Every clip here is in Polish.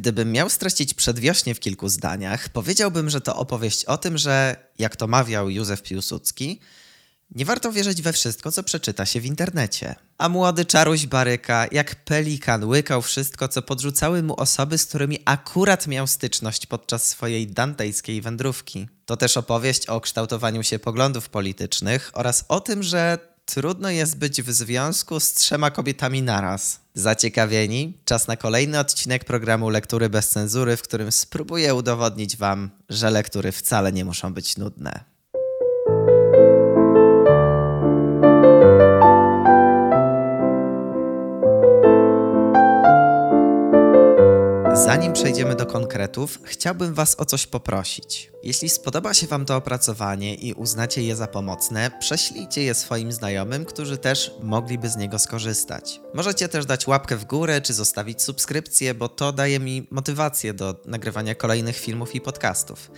Gdybym miał streścić przedwiośnie w kilku zdaniach, powiedziałbym, że to opowieść o tym, że, jak to mawiał Józef Piłsudski, nie warto wierzyć we wszystko, co przeczyta się w internecie. A młody czaruś Baryka, jak pelikan, łykał wszystko, co podrzucały mu osoby, z którymi akurat miał styczność podczas swojej dantejskiej wędrówki. To też opowieść o kształtowaniu się poglądów politycznych oraz o tym, że trudno jest być w związku z trzema kobietami naraz. Zaciekawieni? Czas na kolejny odcinek programu Lektury bez cenzury, w którym spróbuję udowodnić Wam, że lektury wcale nie muszą być nudne. Zanim przejdziemy do konkretów, chciałbym Was o coś poprosić. Jeśli spodoba się Wam to opracowanie i uznacie je za pomocne, prześlijcie je swoim znajomym, którzy też mogliby z niego skorzystać. Możecie też dać łapkę w górę czy zostawić subskrypcję, bo to daje mi motywację do nagrywania kolejnych filmów i podcastów.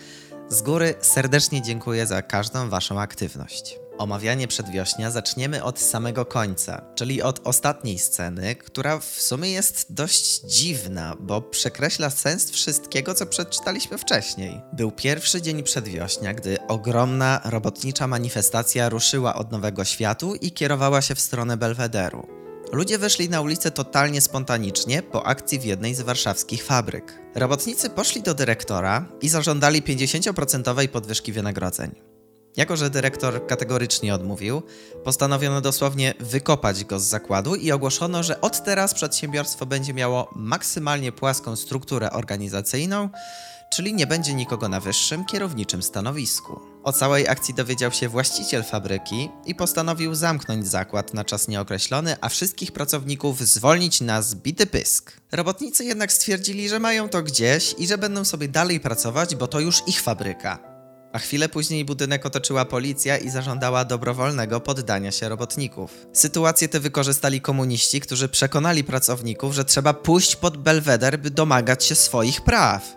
Z góry serdecznie dziękuję za każdą Waszą aktywność. Omawianie przedwiośnia zaczniemy od samego końca, czyli od ostatniej sceny, która w sumie jest dość dziwna, bo przekreśla sens wszystkiego, co przeczytaliśmy wcześniej. Był pierwszy dzień przedwiośnia, gdy ogromna robotnicza manifestacja ruszyła od Nowego Światu i kierowała się w stronę Belwederu. Ludzie wyszli na ulicę totalnie spontanicznie po akcji w jednej z warszawskich fabryk. Robotnicy poszli do dyrektora i zażądali 50% podwyżki wynagrodzeń. Jako, że dyrektor kategorycznie odmówił, postanowiono dosłownie wykopać go z zakładu i ogłoszono, że od teraz przedsiębiorstwo będzie miało maksymalnie płaską strukturę organizacyjną, czyli nie będzie nikogo na wyższym kierowniczym stanowisku. O całej akcji dowiedział się właściciel fabryki i postanowił zamknąć zakład na czas nieokreślony, a wszystkich pracowników zwolnić na zbity pysk. Robotnicy jednak stwierdzili, że mają to gdzieś i że będą sobie dalej pracować, bo to już ich fabryka. A chwilę później budynek otoczyła policja i zażądała dobrowolnego poddania się robotników. Sytuację tę wykorzystali komuniści, którzy przekonali pracowników, że trzeba pójść pod belweder, by domagać się swoich praw.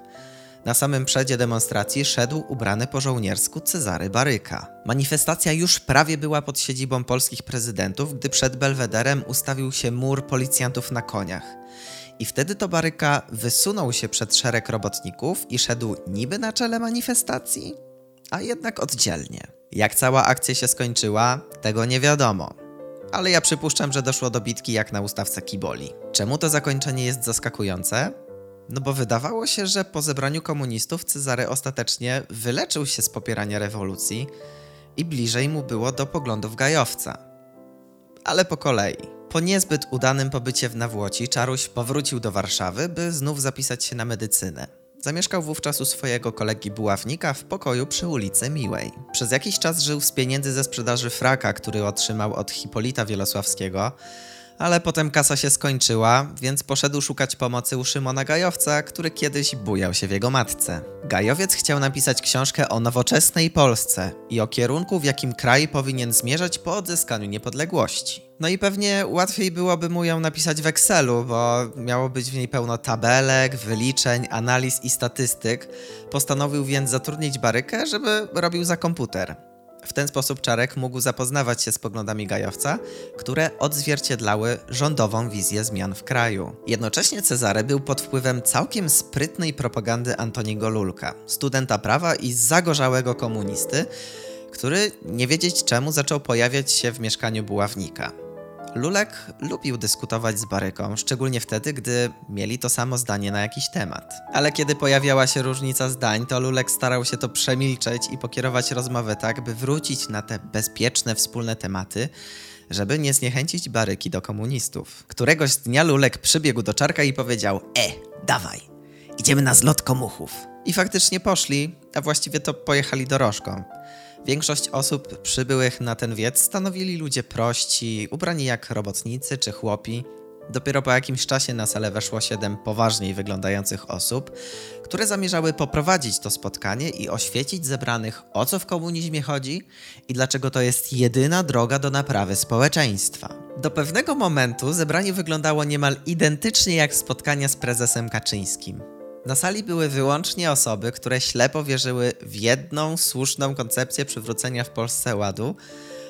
Na samym przedzie demonstracji szedł ubrany po żołniersku Cezary Baryka. Manifestacja już prawie była pod siedzibą polskich prezydentów, gdy przed belwederem ustawił się mur policjantów na koniach. I wtedy to Baryka wysunął się przed szereg robotników i szedł niby na czele manifestacji, a jednak oddzielnie. Jak cała akcja się skończyła, tego nie wiadomo. Ale ja przypuszczam, że doszło do bitki jak na ustawce Kiboli. Czemu to zakończenie jest zaskakujące? No bo wydawało się, że po zebraniu komunistów Cezary ostatecznie wyleczył się z popierania rewolucji i bliżej mu było do poglądów gajowca. Ale po kolei. Po niezbyt udanym pobycie w Nawłoci, Czaruś powrócił do Warszawy, by znów zapisać się na medycynę. Zamieszkał wówczas u swojego kolegi buławnika w pokoju przy ulicy Miłej. Przez jakiś czas żył z pieniędzy ze sprzedaży fraka, który otrzymał od Hipolita Wielosławskiego, ale potem kasa się skończyła, więc poszedł szukać pomocy u Szymona Gajowca, który kiedyś bujał się w jego matce. Gajowiec chciał napisać książkę o nowoczesnej Polsce i o kierunku, w jakim kraj powinien zmierzać po odzyskaniu niepodległości. No i pewnie łatwiej byłoby mu ją napisać w Excelu, bo miało być w niej pełno tabelek, wyliczeń, analiz i statystyk. Postanowił więc zatrudnić Barykę, żeby robił za komputer. W ten sposób Czarek mógł zapoznawać się z poglądami Gajowca, które odzwierciedlały rządową wizję zmian w kraju. Jednocześnie Cezary był pod wpływem całkiem sprytnej propagandy Antoniego Lulka, studenta prawa i zagorzałego komunisty, który nie wiedzieć czemu zaczął pojawiać się w mieszkaniu buławnika. Lulek lubił dyskutować z Baryką, szczególnie wtedy, gdy mieli to samo zdanie na jakiś temat. Ale kiedy pojawiała się różnica zdań, to Lulek starał się to przemilczeć i pokierować rozmowę tak, by wrócić na te bezpieczne wspólne tematy, żeby nie zniechęcić Baryki do komunistów. Któregoś dnia Lulek przybiegł do czarka i powiedział: E, dawaj, idziemy na zlot komuchów. I faktycznie poszli, a właściwie to pojechali dorożką. Większość osób przybyłych na ten wiec stanowili ludzie prości, ubrani jak robotnicy czy chłopi. Dopiero po jakimś czasie na salę weszło siedem poważniej wyglądających osób, które zamierzały poprowadzić to spotkanie i oświecić zebranych, o co w komunizmie chodzi i dlaczego to jest jedyna droga do naprawy społeczeństwa. Do pewnego momentu zebranie wyglądało niemal identycznie jak spotkania z prezesem Kaczyńskim. Na sali były wyłącznie osoby, które ślepo wierzyły w jedną słuszną koncepcję przywrócenia w Polsce ładu,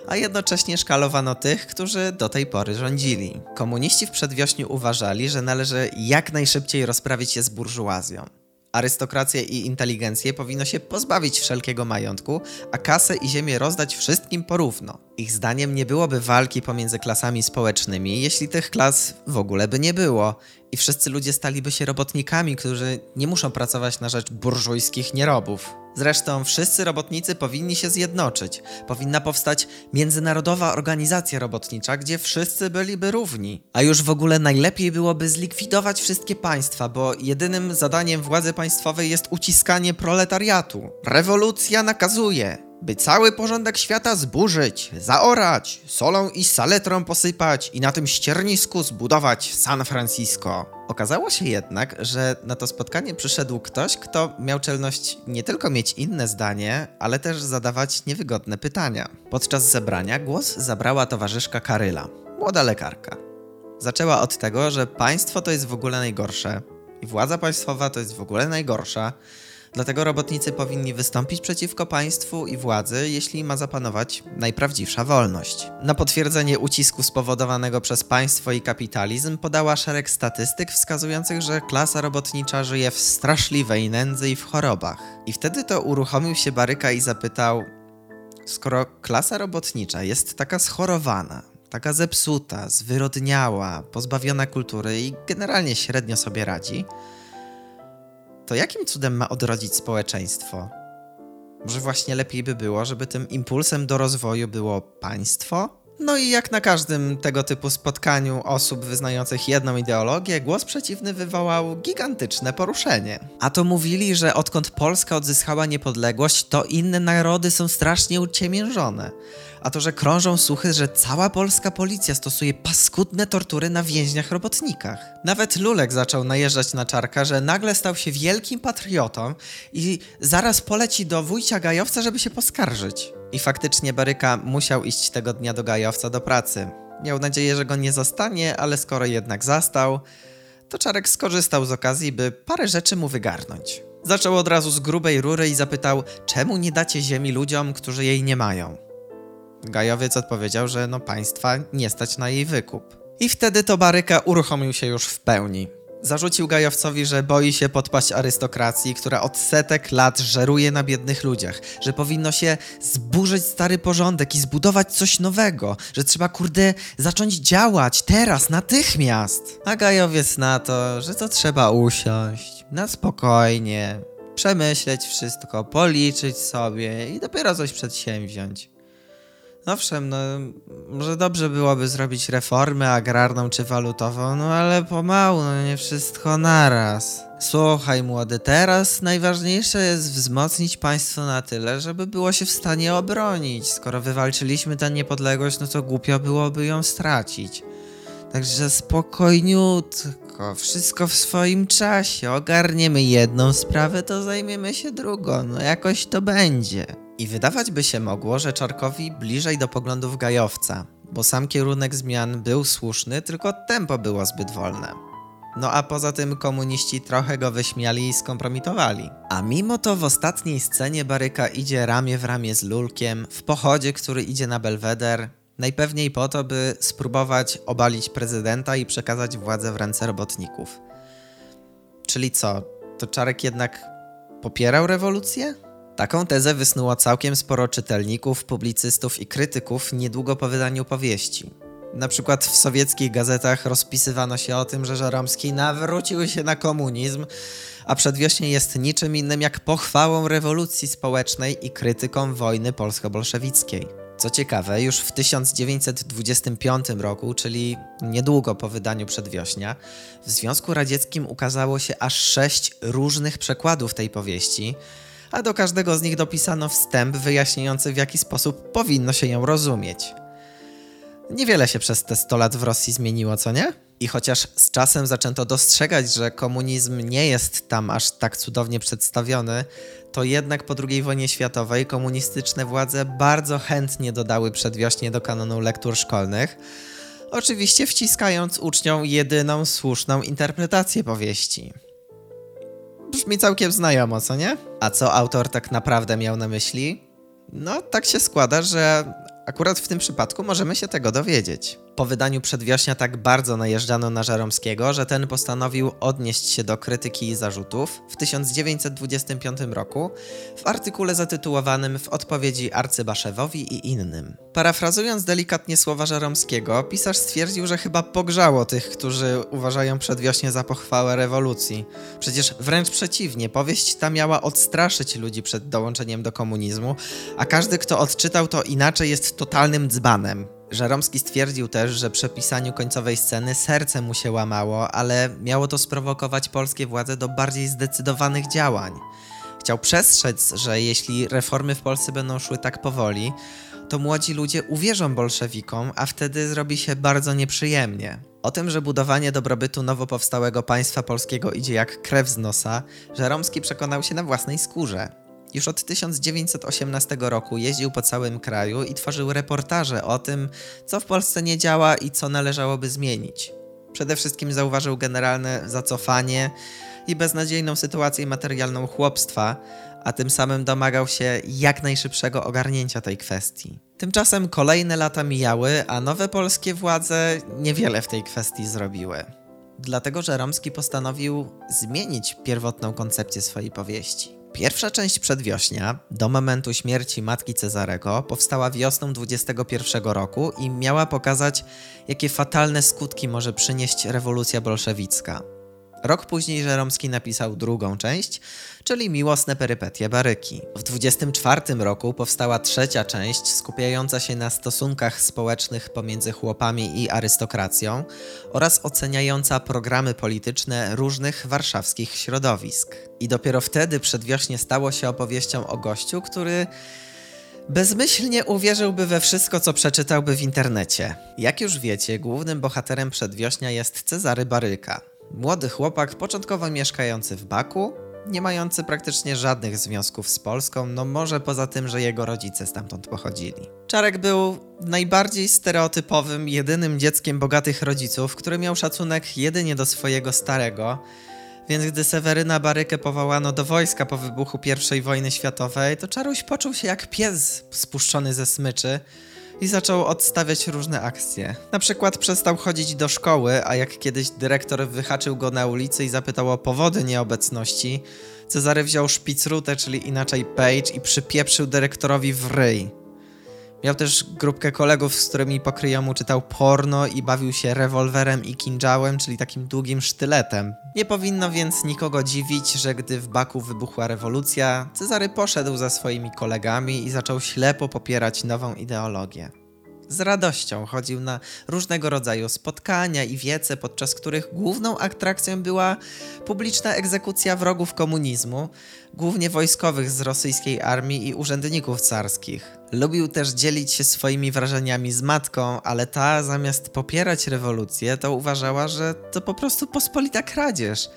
a jednocześnie szkalowano tych, którzy do tej pory rządzili. Komuniści w przedwiośniu uważali, że należy jak najszybciej rozprawić się z burżuazją. Arystokrację i inteligencję powinno się pozbawić wszelkiego majątku, a kasę i ziemię rozdać wszystkim porówno. Ich zdaniem nie byłoby walki pomiędzy klasami społecznymi, jeśli tych klas w ogóle by nie było i wszyscy ludzie staliby się robotnikami, którzy nie muszą pracować na rzecz burżujskich nierobów. Zresztą wszyscy robotnicy powinni się zjednoczyć. Powinna powstać międzynarodowa organizacja robotnicza, gdzie wszyscy byliby równi. A już w ogóle najlepiej byłoby zlikwidować wszystkie państwa, bo jedynym zadaniem władzy państwowej jest uciskanie proletariatu. Rewolucja nakazuje by cały porządek świata zburzyć, zaorać, solą i saletrą posypać i na tym ściernisku zbudować San Francisco. Okazało się jednak, że na to spotkanie przyszedł ktoś, kto miał czelność nie tylko mieć inne zdanie, ale też zadawać niewygodne pytania. Podczas zebrania głos zabrała towarzyszka Karyla, młoda lekarka. Zaczęła od tego, że państwo to jest w ogóle najgorsze i władza państwowa to jest w ogóle najgorsza, Dlatego robotnicy powinni wystąpić przeciwko państwu i władzy, jeśli ma zapanować najprawdziwsza wolność. Na potwierdzenie ucisku spowodowanego przez państwo i kapitalizm podała szereg statystyk wskazujących, że klasa robotnicza żyje w straszliwej nędzy i w chorobach. I wtedy to uruchomił się Baryka i zapytał: Skoro klasa robotnicza jest taka schorowana, taka zepsuta, zwyrodniała, pozbawiona kultury i generalnie średnio sobie radzi, to jakim cudem ma odrodzić społeczeństwo? Może właśnie lepiej by było, żeby tym impulsem do rozwoju było państwo? No i jak na każdym tego typu spotkaniu osób wyznających jedną ideologię, głos przeciwny wywołał gigantyczne poruszenie. A to mówili, że odkąd Polska odzyskała niepodległość, to inne narody są strasznie uciemiężone a to, że krążą słuchy, że cała polska policja stosuje paskudne tortury na więźniach robotnikach. Nawet Lulek zaczął najeżdżać na czarka, że nagle stał się wielkim patriotą i zaraz poleci do wujcia Gajowca, żeby się poskarżyć. I faktycznie Baryka musiał iść tego dnia do Gajowca do pracy. Miał nadzieję, że go nie zastanie, ale skoro jednak zastał, to Czarek skorzystał z okazji, by parę rzeczy mu wygarnąć. Zaczął od razu z grubej rury i zapytał, czemu nie dacie ziemi ludziom, którzy jej nie mają. Gajowiec odpowiedział, że no państwa nie stać na jej wykup. I wtedy to Baryka uruchomił się już w pełni. Zarzucił Gajowcowi, że boi się podpaść arystokracji, która od setek lat żeruje na biednych ludziach, że powinno się zburzyć stary porządek i zbudować coś nowego, że trzeba kurde zacząć działać teraz, natychmiast. A Gajowiec na to, że to trzeba usiąść, na spokojnie, przemyśleć wszystko, policzyć sobie i dopiero coś przedsięwziąć. Owszem, no może dobrze byłoby zrobić reformę agrarną czy walutową, no ale pomału, no nie wszystko naraz. Słuchaj młody, teraz najważniejsze jest wzmocnić państwo na tyle, żeby było się w stanie obronić. Skoro wywalczyliśmy tę niepodległość, no to głupio byłoby ją stracić. Także spokojniutko, wszystko w swoim czasie. Ogarniemy jedną sprawę, to zajmiemy się drugą. No jakoś to będzie. I wydawać by się mogło, że Czarkowi bliżej do poglądów gajowca, bo sam kierunek zmian był słuszny, tylko tempo było zbyt wolne. No a poza tym komuniści trochę go wyśmiali i skompromitowali. A mimo to w ostatniej scenie Baryka idzie ramię w ramię z Lulkiem w pochodzie, który idzie na Belweder, najpewniej po to, by spróbować obalić prezydenta i przekazać władzę w ręce robotników. Czyli co, to Czarek jednak popierał rewolucję? Taką tezę wysnuło całkiem sporo czytelników, publicystów i krytyków niedługo po wydaniu powieści. Na przykład w sowieckich gazetach rozpisywano się o tym, że Żeromski nawrócił się na komunizm, a przedwiośnie jest niczym innym jak pochwałą rewolucji społecznej i krytyką wojny polsko-bolszewickiej. Co ciekawe, już w 1925 roku, czyli niedługo po wydaniu przedwiośnia, w Związku Radzieckim ukazało się aż sześć różnych przekładów tej powieści, a do każdego z nich dopisano wstęp wyjaśniający w jaki sposób powinno się ją rozumieć. Niewiele się przez te 100 lat w Rosji zmieniło, co nie? I chociaż z czasem zaczęto dostrzegać, że komunizm nie jest tam aż tak cudownie przedstawiony, to jednak po II wojnie światowej komunistyczne władze bardzo chętnie dodały przedwiośnie do kanonu lektur szkolnych, oczywiście wciskając uczniom jedyną słuszną interpretację powieści. Brzmi całkiem znajomo, co nie? A co autor tak naprawdę miał na myśli? No, tak się składa, że Akurat w tym przypadku możemy się tego dowiedzieć. Po wydaniu Przedwiośnia tak bardzo najeżdżano na Żeromskiego, że ten postanowił odnieść się do krytyki i zarzutów w 1925 roku w artykule zatytułowanym W odpowiedzi arcybaszewowi i innym. Parafrazując delikatnie słowa Żeromskiego, pisarz stwierdził, że chyba pogrzało tych, którzy uważają Przedwiośnie za pochwałę rewolucji. Przecież wręcz przeciwnie, powieść ta miała odstraszyć ludzi przed dołączeniem do komunizmu, a każdy, kto odczytał to inaczej, jest totalnym dzbanem. Żeromski stwierdził też, że przy pisaniu końcowej sceny serce mu się łamało, ale miało to sprowokować polskie władze do bardziej zdecydowanych działań. Chciał przestrzec, że jeśli reformy w Polsce będą szły tak powoli, to młodzi ludzie uwierzą bolszewikom, a wtedy zrobi się bardzo nieprzyjemnie. O tym, że budowanie dobrobytu nowo powstałego państwa polskiego idzie jak krew z nosa, Żeromski przekonał się na własnej skórze. Już od 1918 roku jeździł po całym kraju i tworzył reportaże o tym, co w Polsce nie działa i co należałoby zmienić. Przede wszystkim zauważył generalne zacofanie i beznadziejną sytuację materialną chłopstwa, a tym samym domagał się jak najszybszego ogarnięcia tej kwestii. Tymczasem kolejne lata mijały, a nowe polskie władze niewiele w tej kwestii zrobiły. Dlatego Żeromski postanowił zmienić pierwotną koncepcję swojej powieści. Pierwsza część przedwiośnia, do momentu śmierci matki Cezarego, powstała wiosną 21 roku i miała pokazać, jakie fatalne skutki może przynieść rewolucja bolszewicka. Rok później Żeromski napisał drugą część, czyli Miłosne perypetie Baryki. W 24 roku powstała trzecia część skupiająca się na stosunkach społecznych pomiędzy chłopami i arystokracją oraz oceniająca programy polityczne różnych warszawskich środowisk. I dopiero wtedy przedwiośnie stało się opowieścią o gościu, który bezmyślnie uwierzyłby we wszystko, co przeczytałby w internecie. Jak już wiecie, głównym bohaterem przedwiośnia jest Cezary Baryka, Młody chłopak, początkowo mieszkający w Baku, nie mający praktycznie żadnych związków z Polską, no może poza tym, że jego rodzice stamtąd pochodzili. Czarek był najbardziej stereotypowym, jedynym dzieckiem bogatych rodziców, który miał szacunek jedynie do swojego starego, więc gdy Seweryna Barykę powołano do wojska po wybuchu I wojny światowej, to Czaruś poczuł się jak pies spuszczony ze smyczy, i zaczął odstawiać różne akcje. Na przykład przestał chodzić do szkoły, a jak kiedyś dyrektor wyhaczył go na ulicy i zapytał o powody nieobecności, Cezary wziął szpicrutę, czyli inaczej page i przypieprzył dyrektorowi w ryj. Miał też grupkę kolegów, z którymi po kryjomu czytał porno i bawił się rewolwerem i kinżałem, czyli takim długim sztyletem. Nie powinno więc nikogo dziwić, że gdy w Baku wybuchła rewolucja, Cezary poszedł za swoimi kolegami i zaczął ślepo popierać nową ideologię. Z radością chodził na różnego rodzaju spotkania i wiece, podczas których główną atrakcją była publiczna egzekucja wrogów komunizmu, głównie wojskowych z rosyjskiej armii i urzędników carskich. Lubił też dzielić się swoimi wrażeniami z matką, ale ta zamiast popierać rewolucję, to uważała, że to po prostu pospolita kradzież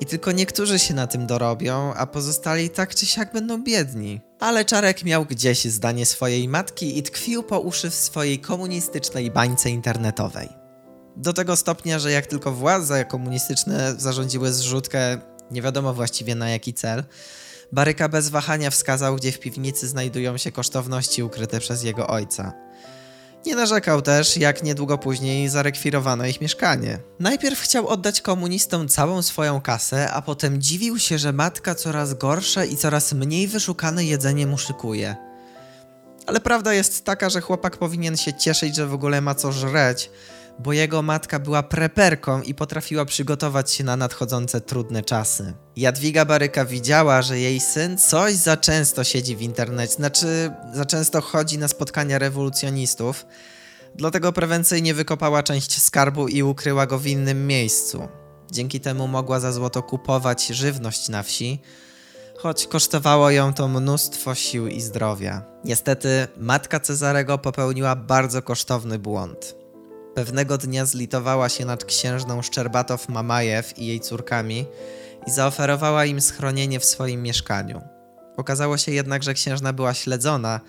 i tylko niektórzy się na tym dorobią, a pozostali tak czy siak będą biedni. Ale Czarek miał gdzieś zdanie swojej matki i tkwił po uszy w swojej komunistycznej bańce internetowej. Do tego stopnia, że jak tylko władze komunistyczne zarządziły zrzutkę, nie wiadomo właściwie na jaki cel, Baryka bez wahania wskazał, gdzie w piwnicy znajdują się kosztowności ukryte przez jego ojca. Nie narzekał też, jak niedługo później zarekwirowano ich mieszkanie. Najpierw chciał oddać komunistom całą swoją kasę, a potem dziwił się, że matka coraz gorsze i coraz mniej wyszukane jedzenie mu szykuje. Ale prawda jest taka, że chłopak powinien się cieszyć, że w ogóle ma co żreć, bo jego matka była preperką i potrafiła przygotować się na nadchodzące trudne czasy. Jadwiga Baryka widziała, że jej syn coś za często siedzi w internecie, znaczy za często chodzi na spotkania rewolucjonistów, dlatego prewencyjnie wykopała część skarbu i ukryła go w innym miejscu. Dzięki temu mogła za złoto kupować żywność na wsi, choć kosztowało ją to mnóstwo sił i zdrowia. Niestety, matka Cezarego popełniła bardzo kosztowny błąd. Pewnego dnia zlitowała się nad księżną Szczerbatow Mamajew i jej córkami i zaoferowała im schronienie w swoim mieszkaniu. Okazało się jednak, że księżna była śledzona,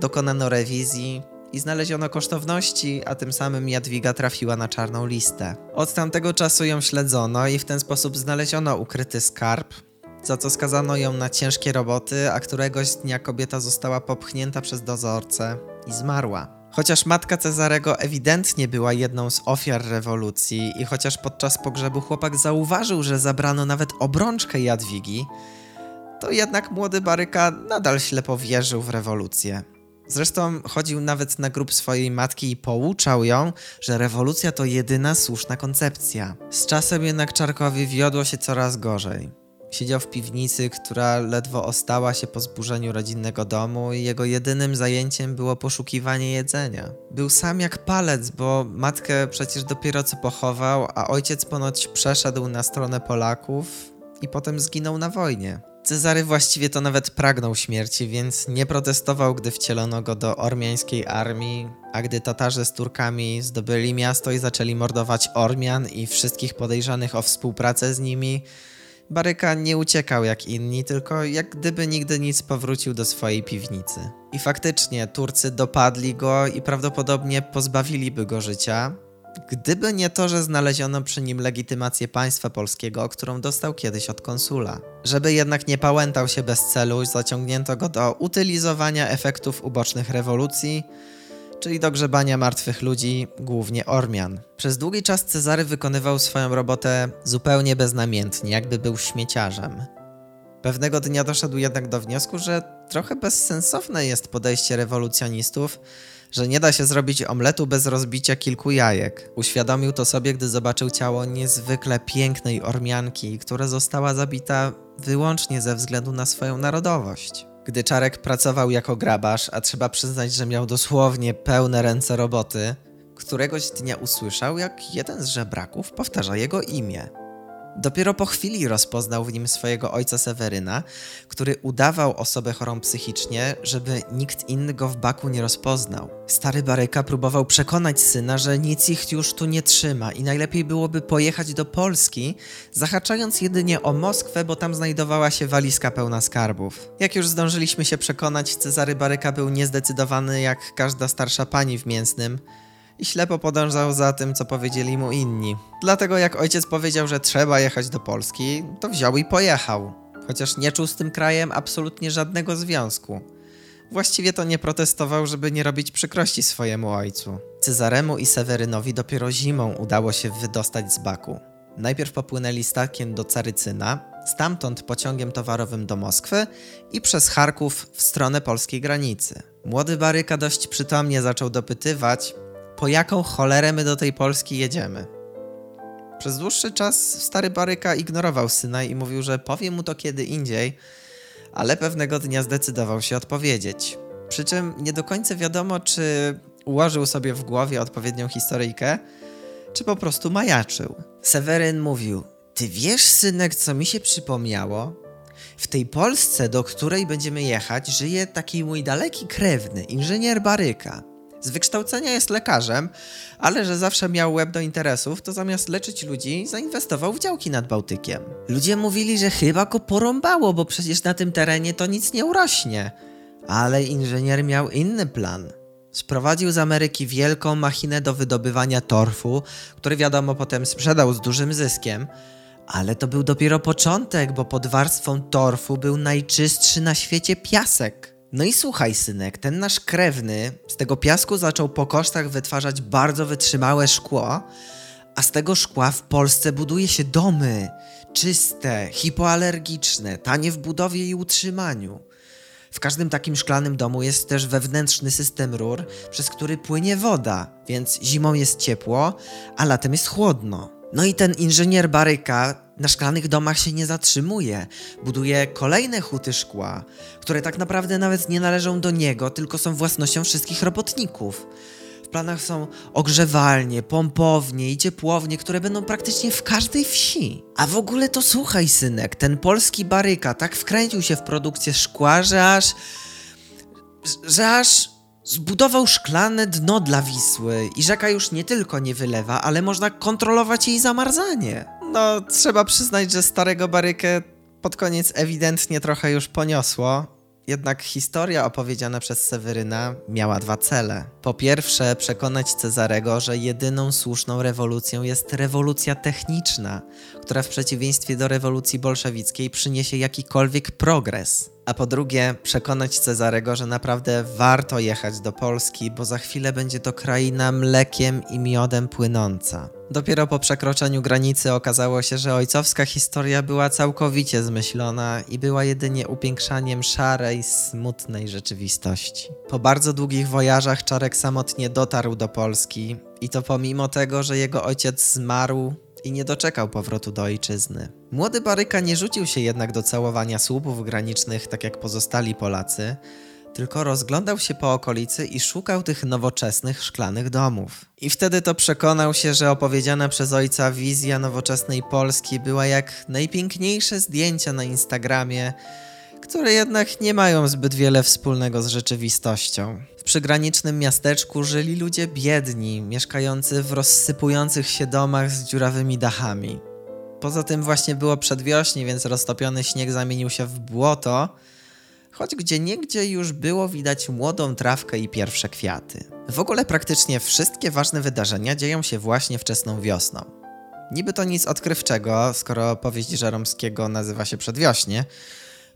dokonano rewizji i znaleziono kosztowności, a tym samym Jadwiga trafiła na czarną listę. Od tamtego czasu ją śledzono i w ten sposób znaleziono ukryty skarb, za co skazano ją na ciężkie roboty, a któregoś dnia kobieta została popchnięta przez dozorcę i zmarła. Chociaż matka Cezarego ewidentnie była jedną z ofiar rewolucji i chociaż podczas pogrzebu chłopak zauważył, że zabrano nawet obrączkę Jadwigi, to jednak młody Baryka nadal ślepo wierzył w rewolucję. Zresztą chodził nawet na grób swojej matki i pouczał ją, że rewolucja to jedyna słuszna koncepcja. Z czasem jednak Czarkowi wiodło się coraz gorzej. Siedział w piwnicy, która ledwo ostała się po zburzeniu rodzinnego domu i jego jedynym zajęciem było poszukiwanie jedzenia. Był sam jak palec, bo matkę przecież dopiero co pochował, a ojciec ponoć przeszedł na stronę Polaków i potem zginął na wojnie. Cezary właściwie to nawet pragnął śmierci, więc nie protestował, gdy wcielono go do ormiańskiej armii, a gdy Tatarzy z Turkami zdobyli miasto i zaczęli mordować Ormian i wszystkich podejrzanych o współpracę z nimi, Baryka nie uciekał jak inni, tylko jak gdyby nigdy nic powrócił do swojej piwnicy. I faktycznie Turcy dopadli go i prawdopodobnie pozbawiliby go życia, gdyby nie to, że znaleziono przy nim legitymację państwa polskiego, którą dostał kiedyś od konsula. Żeby jednak nie pałętał się bez celu, zaciągnięto go do utylizowania efektów ubocznych rewolucji, czyli do grzebania martwych ludzi, głównie Ormian. Przez długi czas Cezary wykonywał swoją robotę zupełnie beznamiętnie, jakby był śmieciarzem. Pewnego dnia doszedł jednak do wniosku, że trochę bezsensowne jest podejście rewolucjonistów, że nie da się zrobić omletu bez rozbicia kilku jajek. Uświadomił to sobie, gdy zobaczył ciało niezwykle pięknej Ormianki, która została zabita wyłącznie ze względu na swoją narodowość. Gdy Czarek pracował jako grabarz, a trzeba przyznać, że miał dosłownie pełne ręce roboty, któregoś dnia usłyszał, jak jeden z żebraków powtarza jego imię. Dopiero po chwili rozpoznał w nim swojego ojca Seweryna, który udawał osobę chorą psychicznie, żeby nikt inny go w baku nie rozpoznał. Stary Baryka próbował przekonać syna, że nic ich już tu nie trzyma i najlepiej byłoby pojechać do Polski, zahaczając jedynie o Moskwę, bo tam znajdowała się walizka pełna skarbów. Jak już zdążyliśmy się przekonać, Cezary Baryka był niezdecydowany jak każda starsza pani w mięsnym, i ślepo podążał za tym, co powiedzieli mu inni. Dlatego jak ojciec powiedział, że trzeba jechać do Polski, to wziął i pojechał. Chociaż nie czuł z tym krajem absolutnie żadnego związku. Właściwie to nie protestował, żeby nie robić przykrości swojemu ojcu. Cezaremu i Sewerynowi dopiero zimą udało się wydostać z Baku. Najpierw popłynęli statkiem do Carycyna, stamtąd pociągiem towarowym do Moskwy i przez Charków w stronę polskiej granicy. Młody Baryka dość przytomnie zaczął dopytywać, po jaką cholerę my do tej Polski jedziemy. Przez dłuższy czas stary Baryka ignorował syna i mówił, że powie mu to kiedy indziej, ale pewnego dnia zdecydował się odpowiedzieć. Przy czym nie do końca wiadomo, czy ułożył sobie w głowie odpowiednią historyjkę, czy po prostu majaczył. Seweryn mówił: Ty wiesz, synek, co mi się przypomniało? W tej Polsce, do której będziemy jechać, żyje taki mój daleki krewny, inżynier Baryka. Z wykształcenia jest lekarzem, ale że zawsze miał łeb do interesów, to zamiast leczyć ludzi, zainwestował w działki nad Bałtykiem. Ludzie mówili, że chyba go porąbało, bo przecież na tym terenie to nic nie urośnie. Ale inżynier miał inny plan. Sprowadził z Ameryki wielką machinę do wydobywania torfu, który wiadomo potem sprzedał z dużym zyskiem. Ale to był dopiero początek, bo pod warstwą torfu był najczystszy na świecie piasek. No i słuchaj, synek, ten nasz krewny z tego piasku zaczął po kosztach wytwarzać bardzo wytrzymałe szkło, a z tego szkła w Polsce buduje się domy czyste, hipoalergiczne, tanie w budowie i utrzymaniu. W każdym takim szklanym domu jest też wewnętrzny system rur, przez który płynie woda, więc zimą jest ciepło, a latem jest chłodno. No i ten inżynier Baryka na szklanych domach się nie zatrzymuje. Buduje kolejne huty szkła, które tak naprawdę nawet nie należą do niego, tylko są własnością wszystkich robotników. W planach są ogrzewalnie, pompownie i ciepłownie, które będą praktycznie w każdej wsi. A w ogóle to słuchaj, synek, ten polski baryka tak wkręcił się w produkcję szkła, że aż. że aż Zbudował szklane dno dla Wisły i rzeka już nie tylko nie wylewa, ale można kontrolować jej zamarzanie. No, trzeba przyznać, że starego barykę pod koniec ewidentnie trochę już poniosło. Jednak historia opowiedziana przez Seweryna miała dwa cele. Po pierwsze, przekonać Cezarego, że jedyną słuszną rewolucją jest rewolucja techniczna, która w przeciwieństwie do rewolucji bolszewickiej przyniesie jakikolwiek progres. A po drugie, przekonać Cezarego, że naprawdę warto jechać do Polski, bo za chwilę będzie to kraina mlekiem i miodem płynąca. Dopiero po przekroczeniu granicy okazało się, że ojcowska historia była całkowicie zmyślona i była jedynie upiększaniem szarej, smutnej rzeczywistości. Po bardzo długich wojażach Czarek samotnie dotarł do Polski i to pomimo tego, że jego ojciec zmarł i nie doczekał powrotu do ojczyzny. Młody Baryka nie rzucił się jednak do całowania słupów granicznych tak jak pozostali Polacy, tylko rozglądał się po okolicy i szukał tych nowoczesnych szklanych domów. I wtedy to przekonał się, że opowiedziana przez ojca wizja nowoczesnej Polski była jak najpiękniejsze zdjęcia na Instagramie, które jednak nie mają zbyt wiele wspólnego z rzeczywistością. Przygranicznym miasteczku żyli ludzie biedni, mieszkający w rozsypujących się domach z dziurawymi dachami. Poza tym właśnie było przedwiośnie, więc roztopiony śnieg zamienił się w błoto, choć gdzie niegdzie już było widać młodą trawkę i pierwsze kwiaty. W ogóle praktycznie wszystkie ważne wydarzenia dzieją się właśnie wczesną wiosną. Niby to nic odkrywczego, skoro powieść Żeromskiego nazywa się Przedwiośnie,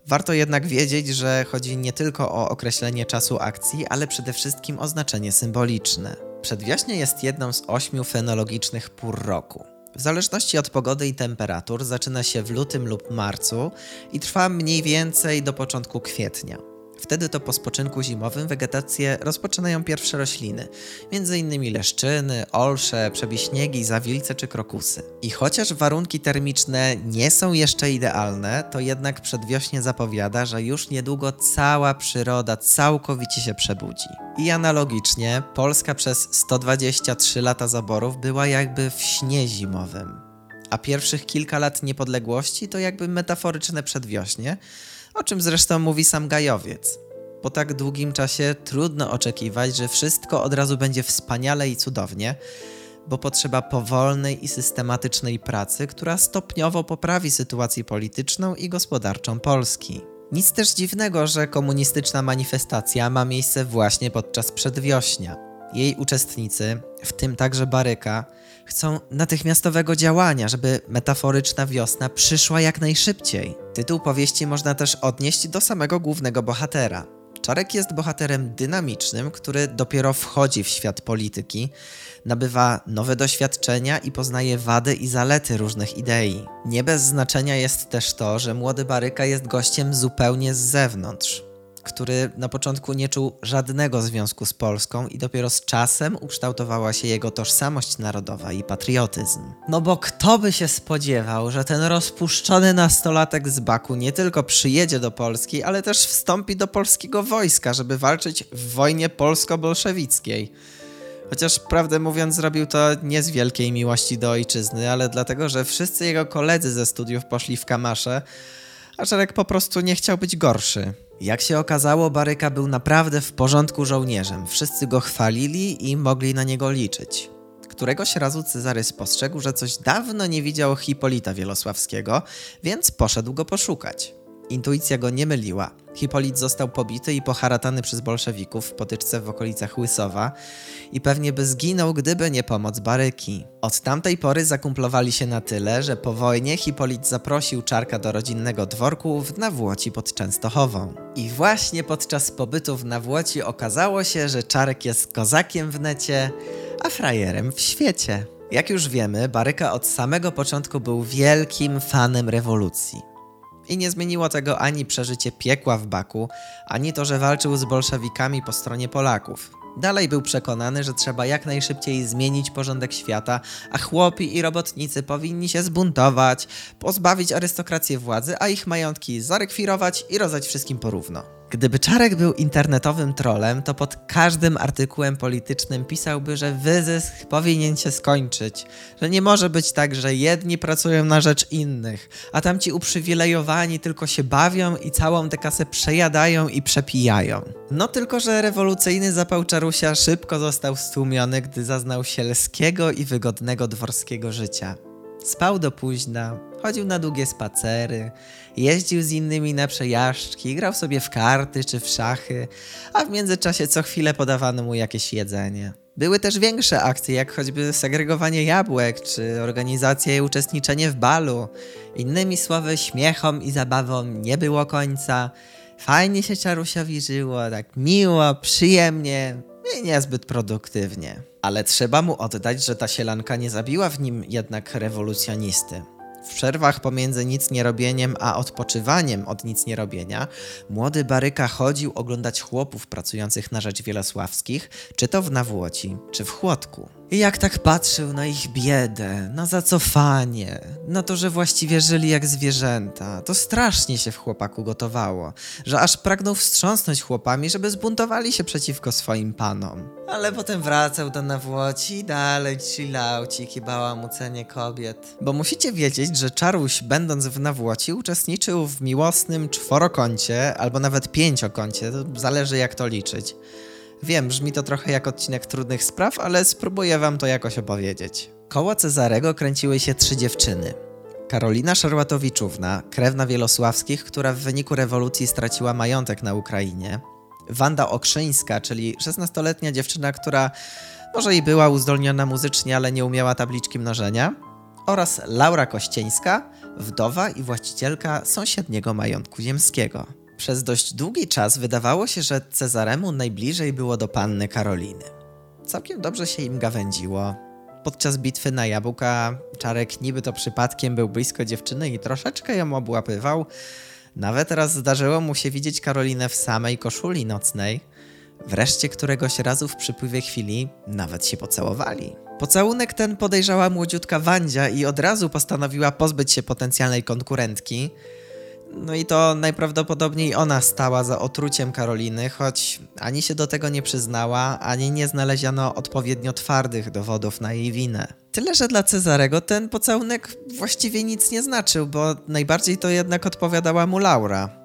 Warto jednak wiedzieć, że chodzi nie tylko o określenie czasu akcji, ale przede wszystkim o znaczenie symboliczne. Przedwiośnie jest jedną z ośmiu fenologicznych pór roku. W zależności od pogody i temperatur zaczyna się w lutym lub marcu i trwa mniej więcej do początku kwietnia. Wtedy to po spoczynku zimowym wegetację rozpoczynają pierwsze rośliny, m.in. leszczyny, olsze, przebiśniegi, zawilce czy krokusy. I chociaż warunki termiczne nie są jeszcze idealne, to jednak przedwiośnie zapowiada, że już niedługo cała przyroda całkowicie się przebudzi. I analogicznie Polska przez 123 lata zaborów była jakby w śnie zimowym. A pierwszych kilka lat niepodległości to jakby metaforyczne przedwiośnie, o czym zresztą mówi sam Gajowiec. Po tak długim czasie trudno oczekiwać, że wszystko od razu będzie wspaniale i cudownie, bo potrzeba powolnej i systematycznej pracy, która stopniowo poprawi sytuację polityczną i gospodarczą Polski. Nic też dziwnego, że komunistyczna manifestacja ma miejsce właśnie podczas przedwiośnia. Jej uczestnicy, w tym także Baryka, chcą natychmiastowego działania, żeby metaforyczna wiosna przyszła jak najszybciej. Tytuł powieści można też odnieść do samego głównego bohatera. Czarek jest bohaterem dynamicznym, który dopiero wchodzi w świat polityki, nabywa nowe doświadczenia i poznaje wady i zalety różnych idei. Nie bez znaczenia jest też to, że młody Baryka jest gościem zupełnie z zewnątrz który na początku nie czuł żadnego związku z Polską i dopiero z czasem ukształtowała się jego tożsamość narodowa i patriotyzm. No bo kto by się spodziewał, że ten rozpuszczony nastolatek z Baku nie tylko przyjedzie do Polski, ale też wstąpi do polskiego wojska, żeby walczyć w wojnie polsko-bolszewickiej. Chociaż prawdę mówiąc, zrobił to nie z wielkiej miłości do ojczyzny, ale dlatego, że wszyscy jego koledzy ze studiów poszli w kamasze, a Czarek po prostu nie chciał być gorszy. Jak się okazało, Baryka był naprawdę w porządku żołnierzem. Wszyscy go chwalili i mogli na niego liczyć. Któregoś razu Cezary spostrzegł, że coś dawno nie widział Hipolita Wielosławskiego, więc poszedł go poszukać. Intuicja go nie myliła. Hipolit został pobity i poharatany przez bolszewików w potyczce w okolicach Łysowa i pewnie by zginął, gdyby nie pomoc Baryki. Od tamtej pory zakumplowali się na tyle, że po wojnie Hipolit zaprosił Czarka do rodzinnego dworku w Nawłoci pod Częstochową. I właśnie podczas pobytu w Nawłoci okazało się, że Czarek jest kozakiem w necie, a frajerem w świecie. Jak już wiemy, Baryka od samego początku był wielkim fanem rewolucji. I nie zmieniło tego ani przeżycie piekła w Baku, ani to, że walczył z bolszewikami po stronie Polaków. Dalej był przekonany, że trzeba jak najszybciej zmienić porządek świata, a chłopi i robotnicy powinni się zbuntować, pozbawić arystokrację władzy, a ich majątki zarekwirować i rozdać wszystkim porówno. Gdyby Czarek był internetowym trolem, to pod każdym artykułem politycznym pisałby, że wyzysk powinien się skończyć, że nie może być tak, że jedni pracują na rzecz innych, a tamci uprzywilejowani tylko się bawią i całą tę kasę przejadają i przepijają. No tylko, że rewolucyjny zapał Czarusia szybko został stłumiony, gdy zaznał sielskiego i wygodnego dworskiego życia. Spał do późna, Chodził na długie spacery, jeździł z innymi na przejażdżki, grał sobie w karty czy w szachy, a w międzyczasie co chwilę podawano mu jakieś jedzenie. Były też większe akcje, jak choćby segregowanie jabłek, czy organizacja i uczestniczenie w balu. Innymi słowy, śmiechom i zabawom nie było końca. Fajnie się Czarusiowi żyło, tak miło, przyjemnie i niezbyt produktywnie. Ale trzeba mu oddać, że ta sielanka nie zabiła w nim jednak rewolucjonisty. W przerwach pomiędzy nic nie robieniem a odpoczywaniem od nic nie robienia, młody Baryka chodził oglądać chłopów pracujących na rzecz Wielosławskich, czy to w Nawłoci, czy w Chłodku. I jak tak patrzył na ich biedę, na zacofanie, na to, że właściwie żyli jak zwierzęta, to strasznie się w chłopaku gotowało, że aż pragnął wstrząsnąć chłopami, żeby zbuntowali się przeciwko swoim panom. Ale potem wracał do Nawłoci i dalej chillaucik i bałamucenie kobiet. Bo musicie wiedzieć, że Czaruś, będąc w Nawłoci, uczestniczył w miłosnym czworokącie albo nawet pięciokącie, to zależy jak to liczyć. Wiem, brzmi to trochę jak odcinek trudnych spraw, ale spróbuję wam to jakoś opowiedzieć. Koło Cezarego kręciły się trzy dziewczyny. Karolina Szarłatowiczówna, krewna Wielosławskich, która w wyniku rewolucji straciła majątek na Ukrainie. Wanda Okrzyńska, czyli 16-letnia dziewczyna, która może i była uzdolniona muzycznie, ale nie umiała tabliczki mnożenia. Oraz Laura Kościeńska, wdowa i właścicielka sąsiedniego majątku ziemskiego. Przez dość długi czas wydawało się, że Cezaremu najbliżej było do panny Karoliny. Całkiem dobrze się im gawędziło. Podczas bitwy na jabłka Czarek niby to przypadkiem był blisko dziewczyny i troszeczkę ją obłapywał. Nawet raz zdarzyło mu się widzieć Karolinę w samej koszuli nocnej. Wreszcie któregoś razu w przypływie chwili nawet się pocałowali. Pocałunek ten podejrzała młodziutka Wandzia i od razu postanowiła pozbyć się potencjalnej konkurentki – no i to najprawdopodobniej ona stała za otruciem Karoliny, choć ani się do tego nie przyznała, ani nie znaleziono odpowiednio twardych dowodów na jej winę. Tyle, że dla Cezarego ten pocałunek właściwie nic nie znaczył, bo najbardziej to jednak odpowiadała mu Laura.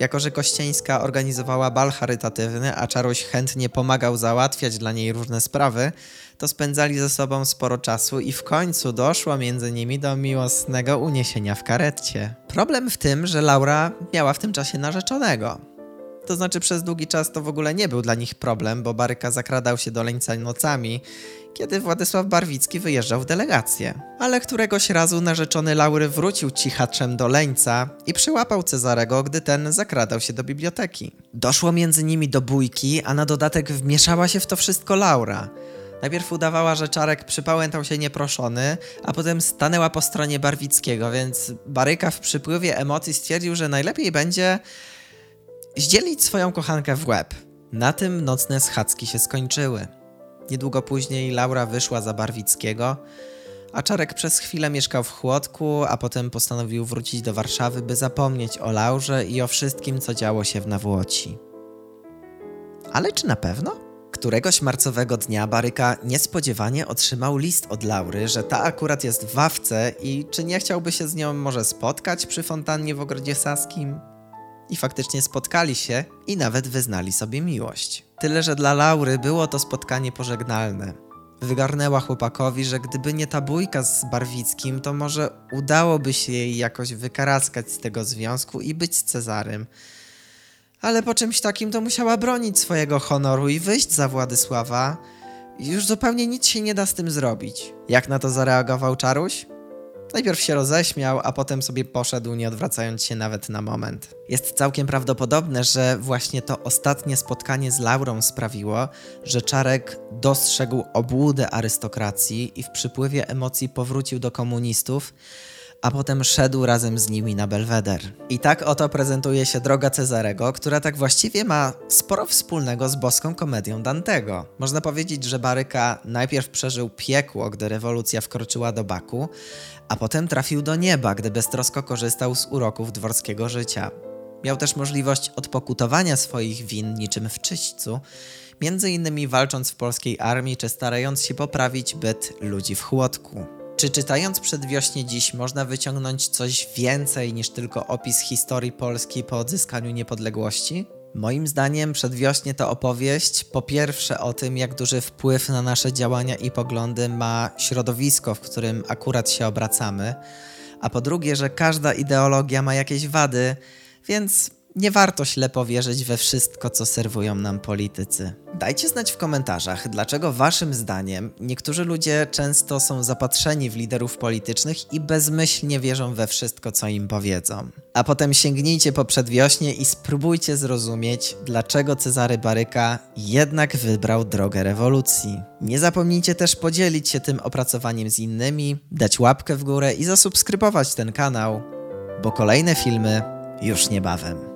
Jako, że Kościeńska organizowała bal charytatywny, a Czaruś chętnie pomagał załatwiać dla niej różne sprawy, to spędzali ze sobą sporo czasu i w końcu doszło między nimi do miłosnego uniesienia w karecie. Problem w tym, że Laura miała w tym czasie narzeczonego. To znaczy przez długi czas to w ogóle nie był dla nich problem, bo Baryka zakradał się do Leńca nocami, kiedy Władysław Barwicki wyjeżdżał w delegację. Ale któregoś razu narzeczony Laury wrócił cichaczem do Leńca i przyłapał Cezarego, gdy ten zakradał się do biblioteki. Doszło między nimi do bójki, a na dodatek wmieszała się w to wszystko Laura – Najpierw udawała, że Czarek przypałętał się nieproszony, a potem stanęła po stronie Barwickiego, więc Baryka w przypływie emocji stwierdził, że najlepiej będzie zdzielić swoją kochankę w łeb. Na tym nocne schadzki się skończyły. Niedługo później Laura wyszła za Barwickiego, a Czarek przez chwilę mieszkał w Chłodku, a potem postanowił wrócić do Warszawy, by zapomnieć o Laurze i o wszystkim, co działo się w Nawłoci. Ale czy na pewno? Któregoś marcowego dnia Baryka niespodziewanie otrzymał list od Laury, że ta akurat jest w Wawce i czy nie chciałby się z nią może spotkać przy fontannie w Ogrodzie Saskim? I faktycznie spotkali się i nawet wyznali sobie miłość. Tyle, że dla Laury było to spotkanie pożegnalne. Wygarnęła chłopakowi, że gdyby nie ta bójka z Barwickim, to może udałoby się jej jakoś wykaraskać z tego związku i być z Cezarym ale po czymś takim to musiała bronić swojego honoru i wyjść za Władysława. Już zupełnie nic się nie da z tym zrobić. Jak na to zareagował Czaruś? Najpierw się roześmiał, a potem sobie poszedł, nie odwracając się nawet na moment. Jest całkiem prawdopodobne, że właśnie to ostatnie spotkanie z Laurą sprawiło, że Czarek dostrzegł obłudę arystokracji i w przypływie emocji powrócił do komunistów, a potem szedł razem z nimi na Belweder. I tak oto prezentuje się droga Cezarego, która tak właściwie ma sporo wspólnego z boską komedią Dantego. Można powiedzieć, że Baryka najpierw przeżył piekło, gdy rewolucja wkroczyła do Baku, a potem trafił do nieba, gdy beztrosko korzystał z uroków dworskiego życia. Miał też możliwość odpokutowania swoich win niczym w czyśćcu, między innymi walcząc w polskiej armii czy starając się poprawić byt ludzi w chłodku. Czy czytając przedwiośnie dziś można wyciągnąć coś więcej niż tylko opis historii Polski po odzyskaniu niepodległości? Moim zdaniem przedwiośnie to opowieść po pierwsze o tym, jak duży wpływ na nasze działania i poglądy ma środowisko, w którym akurat się obracamy, a po drugie, że każda ideologia ma jakieś wady, więc nie warto ślepo wierzyć we wszystko, co serwują nam politycy. Dajcie znać w komentarzach, dlaczego Waszym zdaniem niektórzy ludzie często są zapatrzeni w liderów politycznych i bezmyślnie wierzą we wszystko, co im powiedzą. A potem sięgnijcie po przedwiośnie i spróbujcie zrozumieć, dlaczego Cezary Baryka jednak wybrał drogę rewolucji. Nie zapomnijcie też podzielić się tym opracowaniem z innymi, dać łapkę w górę i zasubskrybować ten kanał, bo kolejne filmy już niebawem.